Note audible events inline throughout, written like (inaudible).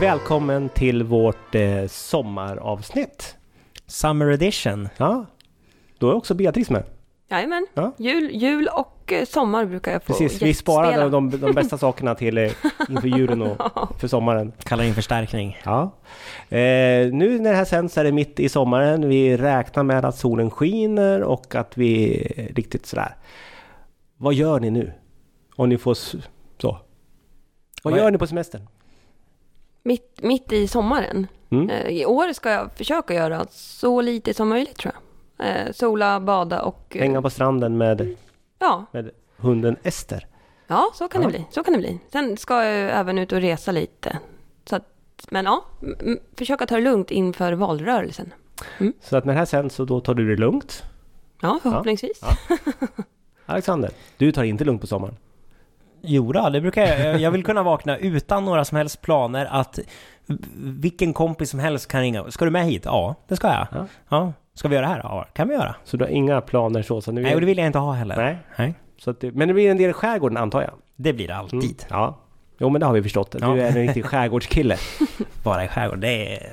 Välkommen till vårt eh, sommaravsnitt. Summer edition. Ja, då är också Beatrice med. Jajamän. Ja. Jul, jul och eh, sommar brukar jag få Precis, vi sparade de, de (laughs) bästa sakerna till eh, inför julen och för sommaren. Kallar in förstärkning. Ja. Eh, nu när det här sänds är det mitt i sommaren. Vi räknar med att solen skiner och att vi är riktigt sådär. Vad gör ni nu? Om ni får så. Vad Vad är- gör ni på semestern? Mitt, mitt i sommaren. Mm. Eh, I år ska jag försöka göra så lite som möjligt tror jag. Eh, sola, bada och... eh, Hänga på stranden med, Ja, med hunden Ester. ja, så kan Ja. det bli. Så kan det bli. Sen ska jag även ut och resa lite. Så att, men ja, försöka ta det lugnt inför valrörelsen. Så att när det här sänds så då tar du det lugnt. Ja, förhoppningsvis. Ja. Alexander, du tar inte lugnt på sommaren. Jo då, det brukar jag. Jag vill kunna vakna utan några som helst planer att vilken kompis som helst kan ringa. Ska du med hit? Ja, det ska jag. Ja. Ja. Ska vi göra det här? Ja, kan vi göra. Så du har inga planer så? så nu Nej, och det vill jag inte ha heller. Nej. Nej. Så det, men det blir en del i skärgården antar jag? Det blir det alltid. Mm. Ja. Jo men det har vi förstått. Du Ja. är en riktig skärgårdskille. (laughs) Vara i skärgården, det är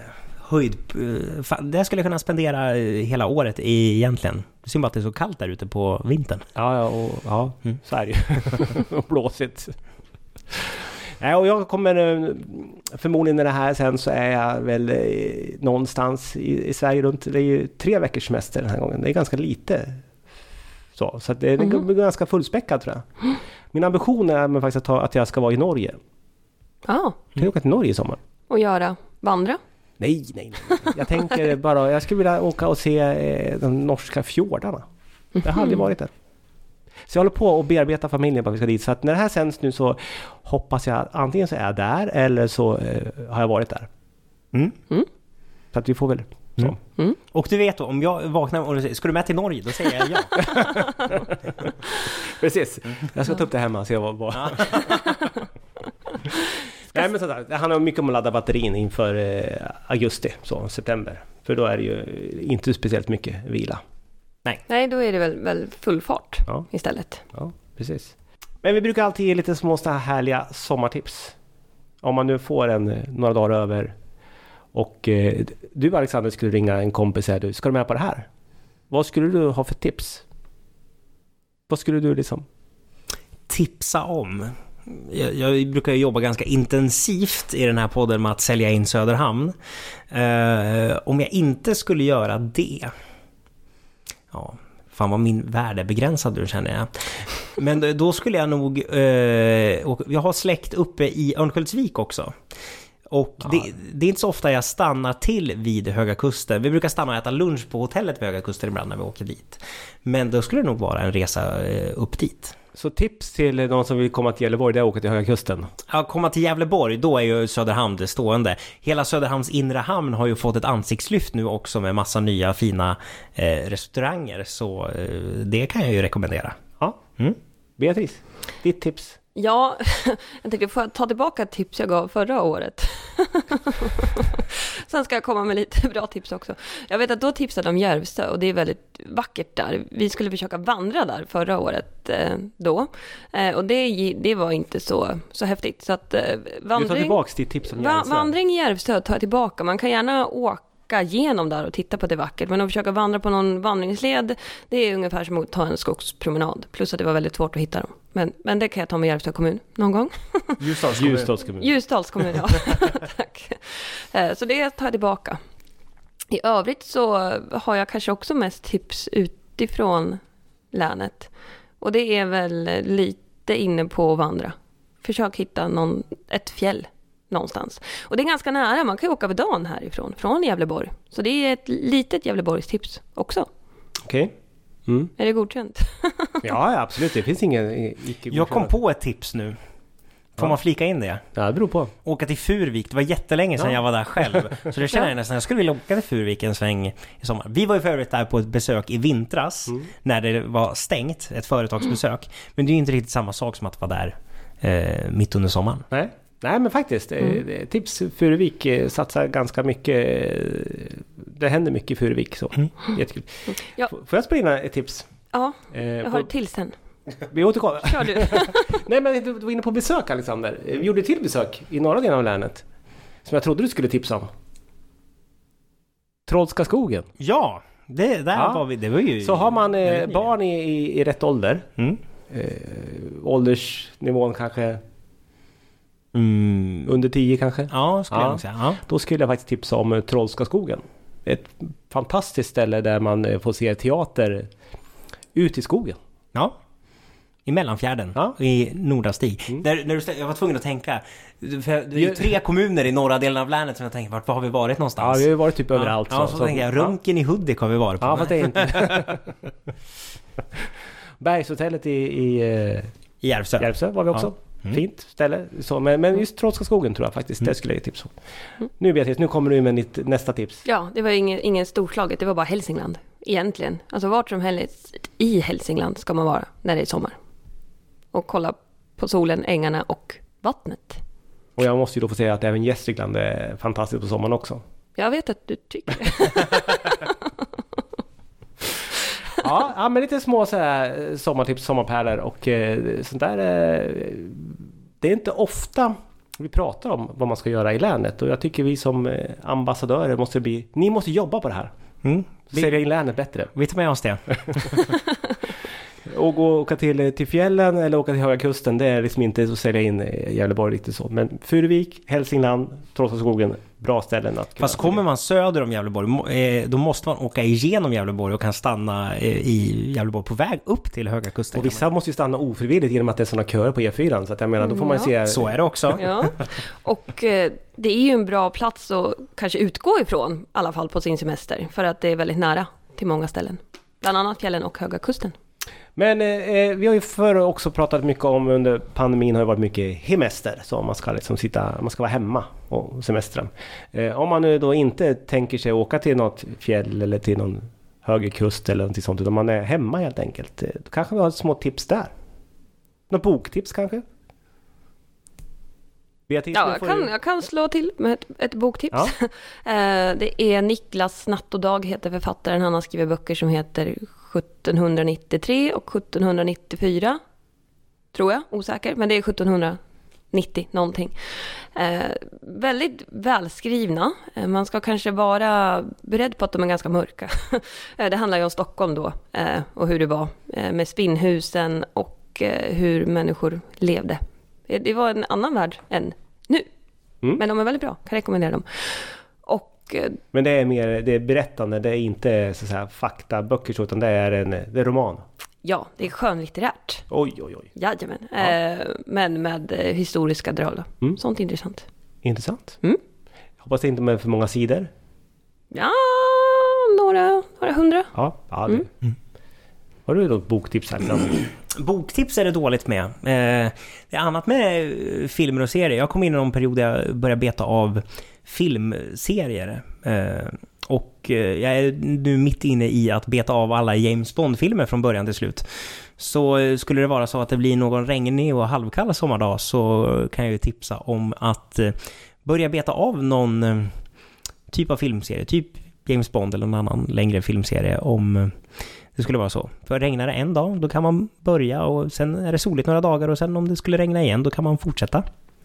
höjd... eh, fan, Det skulle jag kunna spendera eh, hela året i, egentligen. Synd bara att det är så kallt där ute på vintern. Ja, ja, och, ja Mm. så är det ju. (laughs) och blåsigt. Nej, och jag kommer eh, förmodligen när det här sen så är jag väl någonstans i, i Sverige runt, det är ju tre veckors semester den här gången. Det är ganska lite. Så, så att det, det Mhm. blir ganska fullspäckat tror jag. Min ambition är faktiskt att, ta, att jag ska vara i Norge. Ja, Kan du åka till Norge i sommar? och göra vandra. Nej, nej, nej. Jag tänker bara, jag skulle vilja åka och se eh, de norska fjordarna. Jag har aldrig varit där. Så jag håller på att bearbeta familjen på att vi ska dit. Så att när det här sänds nu så hoppas jag att antingen så är jag där eller så eh, har jag varit där. Mm. Så att vi får väl så. Mm. Och du vet då, om jag vaknar och du säger, ska du med till Norge? Då säger jag ja. (laughs) Precis. Jag ska ta upp det hemma och se vad... vad. Nej men sådär, det handlar mycket om att ladda batterin inför eh, augusti, så september. För då är det ju inte speciellt mycket vila. Nej, då är det väl, väl full fart Ja. istället. Ja, precis. Men vi brukar alltid ge lite små så här härliga sommartips. Om man nu får en eh, några dagar över och eh, du Alexander skulle ringa en kompis och säga du, ska du med på det här? Vad skulle du ha för tips? Vad skulle du liksom? tipsa om. Jag, jag brukar ju jobba ganska intensivt i den här podden med att sälja in Söderhamn. Eh, om jag inte skulle göra det... Ja, fan vad min värld är begränsad nu känner jag. Men då- skulle jag nog... Eh, och jag har släkt uppe i Örnsköldsvik också. Och det, det är inte så ofta jag stannar till vid Höga Kusten. Vi brukar stanna och äta lunch på hotellet vid Höga Kusten ibland när vi åker dit. Men då skulle det nog vara en resa eh, upp dit. Så tips till någon som vill komma till Gävleborg, det är att åka till Höga Kusten. Ja, komma till Gävleborg, då är ju Söderhamn det stående. Hela Söderhamns inre hamn har ju fått ett ansiktslyft nu också med massa nya fina eh, restauranger. Så eh, det kan jag ju rekommendera. Ja. Mm. Beatrice, ditt tips? Ja, (laughs) jag tänkte få ta tillbaka ett tips jag gav förra året. (laughs) Sen ska jag komma med lite (laughs) bra tips också. Jag vet att då tipsade om Järvsö och det är väldigt vackert där. Vi skulle försöka vandra där förra året eh, då. Eh, och det, det var inte så, så häftigt. Så att eh, Du tar vandring, tillbaks ditt tips om va, Järvsö. vandring i Järvsö tar jag tillbaka. Man kan gärna åka igenom där och titta på det vackert. Men att försöka vandra på någon vandringsled, det är ungefär som att ta en skogspromenad. Plus att det var väldigt svårt att hitta dem. Men, men det kan jag ta med Järvsö kommun någon gång. (laughs) Ljusdals kommun. Ljusdals kommun, ja. (laughs) Tack. Eh, Så det tar jag tillbaka. I övrigt så har jag kanske också mest tips utifrån länet. Och det är väl lite inne på att vandra. Försök hitta någon, ett fjäll någonstans. Och det är ganska nära, man kan ju åka över dagen härifrån, från Gävleborg. Så det är ett litet Gävleborgstips också. Okej. Mm. Är det godkänt? (laughs) Ja, absolut. Det finns ingen i- icke Jag kom på ett tips nu. Får Ja. man flika in det? Ja, det beror på. Åka till Furvik, det var jättelänge sedan Ja. jag var där själv. (laughs) Så det känner jag nästan, jag skulle vilja åka till Furvik en sväng i sommar. Vi var ju för övrigt där på ett besök i vintras, när det var stängt, ett företagsbesök. Men det är ju inte riktigt samma sak som att vara där eh, mitt under sommaren. Nej. Nej men faktiskt, eh, Mm. tips Furuvik eh, satsar ganska mycket. eh, Det händer mycket i Furuvik så Mm. jättekul. Ja. Får jag spela in ett tips? Ja, jag har ett till sen. (laughs) Vi återkommer. Kör du. (laughs) Nej men du var inne på besök Alexander. Vi gjorde ett till besök i norra delen av länet. som jag trodde du skulle tipsa om. Trollska skogen. Ja, det, där Ja. var vi. Det var ju... Så har man eh, barn i, i, i rätt ålder, Mm. eh, åldersnivån kanske Mm. under 10 kanske. Ja, skulle Ja. jag säga. Ja. Då skulle jag faktiskt tipsa om eh, Trollska skogen. Ett fantastiskt ställe där man eh, får se teater ut i skogen. ja. I Mellanfjärden, Ja. i Nordastig. Mm. Där, när du, jag var tvungen att tänka. För det är ju tre kommuner i norra delen av länet som jag tänker, vart var har vi varit Ja, någonstans? vi har ju varit typ överallt. Ja, så, tänker jag. Runken i Hudik har vi varit på. Ja, fast det är inte... (laughs) (laughs) Bergshotellet i, i eh, I Järvsö. Järvsö var vi också. Mm. Fint ställe. Så, men, men just Trollska skogen tror jag faktiskt, Mm. det skulle jag tipsa om. Nu Beatrice, nu kommer du med ditt nästa tips. Ja, det var ingen, ingen storslaget, det var bara Hälsingland. Egentligen. Alltså vart som helst i Hälsingland ska man vara när det är sommar. Och kolla på solen, ängarna och vattnet. Och jag måste ju då få säga att även Gästrikland är fantastiskt på sommaren också. Jag vet att du tycker. (laughs) Ja, ja men lite små så här eh, sommartips, sommarpärlor och eh, sånt där. Eh, det är inte ofta vi pratar om vad man ska göra i länet och jag tycker vi som eh, ambassadörer måste bli... Ni måste jobba på det här. Mm. Vi, Sälja in länet bättre. vi tar med oss det. (laughs) Och gå, åka till, till fjällen eller åka till Höga Kusten, det är liksom inte att sälja in eh, Gävleborg riktigt så. Men Furuvik, Hälsingland, Trollhätteskogen, bra ställen att Fast kommer man söder om Gävleborg, eh, då måste man åka igenom Gävleborg och kan stanna eh, i Gävleborg på väg upp till Höga Kusten. Och vissa måste ju stanna ofrivilligt genom att det är sådana köer på E4. Så att jag menar, då får man ju se... Så är det också. (laughs) Ja. Och eh, det är ju en bra plats att kanske utgå ifrån, i alla fall på sin semester. För att det är väldigt nära till många ställen. Bland annat fjällen och Höga Kusten. Men eh, vi har ju förr också pratat mycket om under pandemin har det varit mycket hemester. Så man ska liksom sitta, man ska vara hemma och semestra. Eh, om man nu då inte tänker sig åka till något fjäll eller till någon högre kust eller något sånt. Utan man är hemma helt enkelt. Eh, Då kanske vi har små tips där. Något boktips kanske? Beatrice, Ja, jag kan, du- jag kan slå till med ett, ett boktips. (laughs) Eh, det är Niklas Natt och Dag heter författaren. Han har skrivit böcker som heter 1793 och 1794. Tror jag, osäker. Men det är 1790 någonting. Eh, väldigt välskrivna. Eh, man ska kanske vara beredd på att de är ganska mörka. (laughs) Eh, det handlar ju om Stockholm då eh, och hur det var eh, med spinnhusen och eh, hur människor levde. Det var en annan värld än nu. Mm. Men de är väldigt bra, kan rekommendera dem. Och eh, Men det är mer det är berättande, det är inte så säga, faktaböcker så, utan det är en det är roman. ja, det är skönlitterärt. Oj, oj, oj. Jajamän. Eh, men med eh, historiska drag då. Mm. Sånt är intressant. Intressant. Mm. Hoppas det inte är för många sidor. Ja, några, några hundra. Ja, ja du. Mm. Har du något boktips här framme? (clears throat) Boktips är det dåligt med. Eh, det är annat med filmer och serier. Jag kom in i någon period där jag började beta av filmserier. Eh, och eh, jag är nu mitt inne i att beta av alla James Bond-filmer från början till slut. Så eh, skulle det vara så att det blir någon regnig och halvkall sommardag så kan jag ju tipsa om att börja beta av någon typ av filmserie. Typ James Bond eller någon annan längre filmserie om det skulle vara så. För regnar det en dag, då kan man börja och sen är det soligt några dagar och sen om det skulle regna igen, då kan man fortsätta.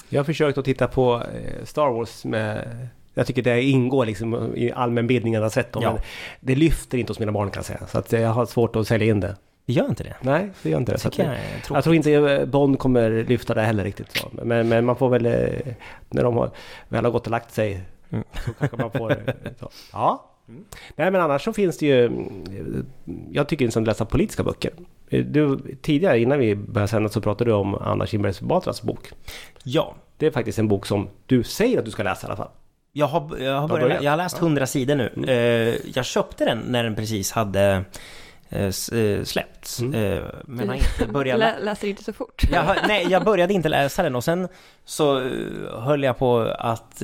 Jag har försökt att titta på eh, Star Wars med... Jag tycker det ingår liksom i allmänbildningen att sett dem. Ja. Men det lyfter inte hos mina barn kan jag säga. Så att jag har svårt att sälja in det. Det gör inte det. Nej, det gör inte det. Tycker jag är jag tror inte eh, Bond kommer lyfta det heller riktigt så. Men, men man får väl... eh, När de har, väl har gått och lagt sig Mm. så kanske man får... Så. Ja. Nej men annars så finns det ju... mm, Jag tycker det är intressant att läsa politiska böcker. Eh, Du, tidigare innan vi började sända så pratade du om Anna Kinberg Batras bok. Ja. Det är faktiskt en bok som du säger att du ska läsa i alla fall. Jag har, jag har, börjat, jag har läst 100 sidor nu. Mm. Eh, jag köpte den när den precis hade eh, släppts. Mm. Men har inte börjat (laughs) lä- Lä, läser inte så fort. jag, nej, jag började inte läsa den och sen så höll jag på att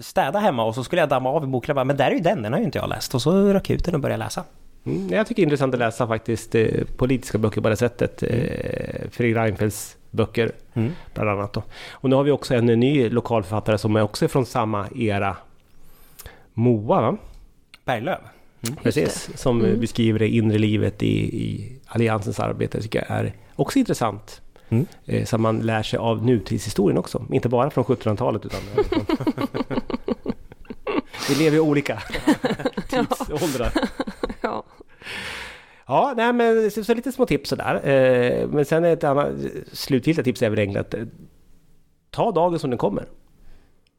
städa hemma och så skulle jag damma av i boken och bara, men där är ju den, den har ju inte jag läst. Och så rök jag ut den och började läsa. Mm, jag tycker det är intressant att läsa faktiskt eh, politiska böcker på det sättet. Eh, Fredrik Reinfeldts böcker Mm. bland annat. Då. Och nu har vi också en ny lokalförfattare som är också från samma era. Moa va? Berglöf. Precis. Som Mm. beskriver det inre livet i, i Alliansens arbete. tycker jag är också intressant. Mm. Eh, så man lär sig av nutidshistorien också. Inte bara från 1700-talet utan. (laughs) Vi lever ju olika (laughs) tidsåldrar. Ja. Nej men så, så lite små tips sådär. Eh, men sen ett annat slutgiltiga tips är väl egentligen att eh, ta dagen som den kommer.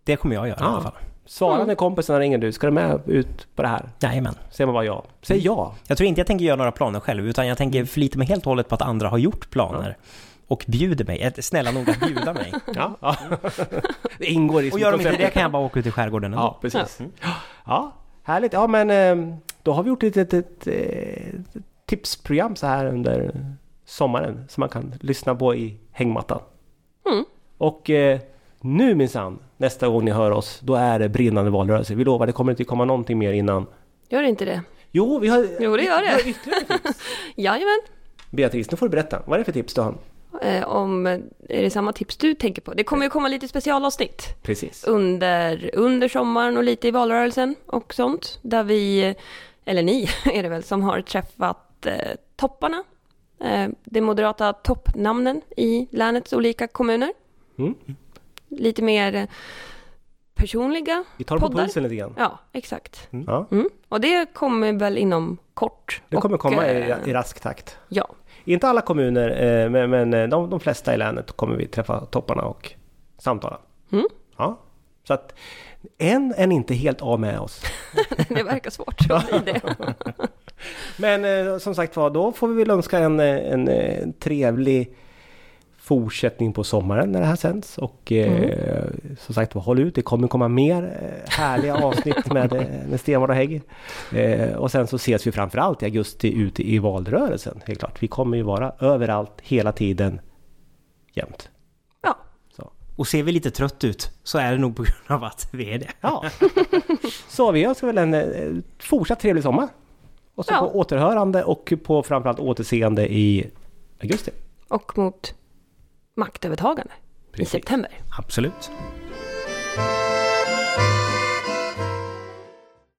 Det kommer jag göra i alla fall. Svara Mm. när kompisarna ringer du. Ska du med ut på det här? Jajamän. Säger man bara ja. Säg ja. Jag tror inte jag tänker göra några planer själv, utan jag tänker förlita mig helt och hållet på att andra har gjort planer. Och bjuder mig. Snälla nog att bjuda mig. (laughs) Ja. ja. (laughs) det ingår i Och gör de inte det kan jag bara åka ut i skärgården ändå. Ja, precis. Ja, härligt. Ja, men eh, då har vi gjort ett, ett, ett, ett tipsprogram så här under sommaren som man kan lyssna på i hängmattan. Mm. Och eh, nu minsann, nästa gång ni hör oss, då är det brinnande valrörelse. Vi lovar, det kommer inte komma någonting mer innan. Gör inte det? Jo, vi har, Jo, det gör vi det. har ytterligare tips. (laughs) Jajamän. Beatrice, nu får du berätta. Vad är det för tips du har? Eh, om, är det samma tips du tänker på? Det kommer ju komma lite specialavsnitt Precis. under, under sommaren och lite i valrörelsen och sånt. Där vi, eller ni (laughs) är det väl, som har träffat eh, topparna. Eh, de moderata toppnamnen i länets olika kommuner. Mm. Lite mer eh, personliga. Vi tar på Poddar. pulsen lite grann. Ja, exakt. Ja, Mm. Och det kommer väl inom kort. det kommer Och, komma i, eh, i rask takt. Ja, Inte alla kommuner, eh, men, men de, de flesta i länet kommer vi träffa topparna och samtala. Mm. Ja, så att än är ni inte helt av med oss. (laughs) det verkar svårt att bli det. (laughs) Men eh, som sagt var, då får vi väl önska en, eh, en, eh, trevlig fortsättning på sommaren när det här sänds. Och eh, som sagt var, håll ut. Det kommer komma mer härliga avsnitt med, med Stenvard och Hägg. Eh, och sen så ses vi framförallt i augusti ute i valrörelsen. Helt klart. Vi kommer ju vara överallt hela tiden jämt. Ja, Och ser vi lite trött ut så är det nog på grund av att vi är det. Ja. (laughs) Så vi önskar väl en fortsatt trevlig sommar. Och så Ja. på återhörande och på framförallt återseende i augusti. och mot maktövertagande i Precis. september. Absolut.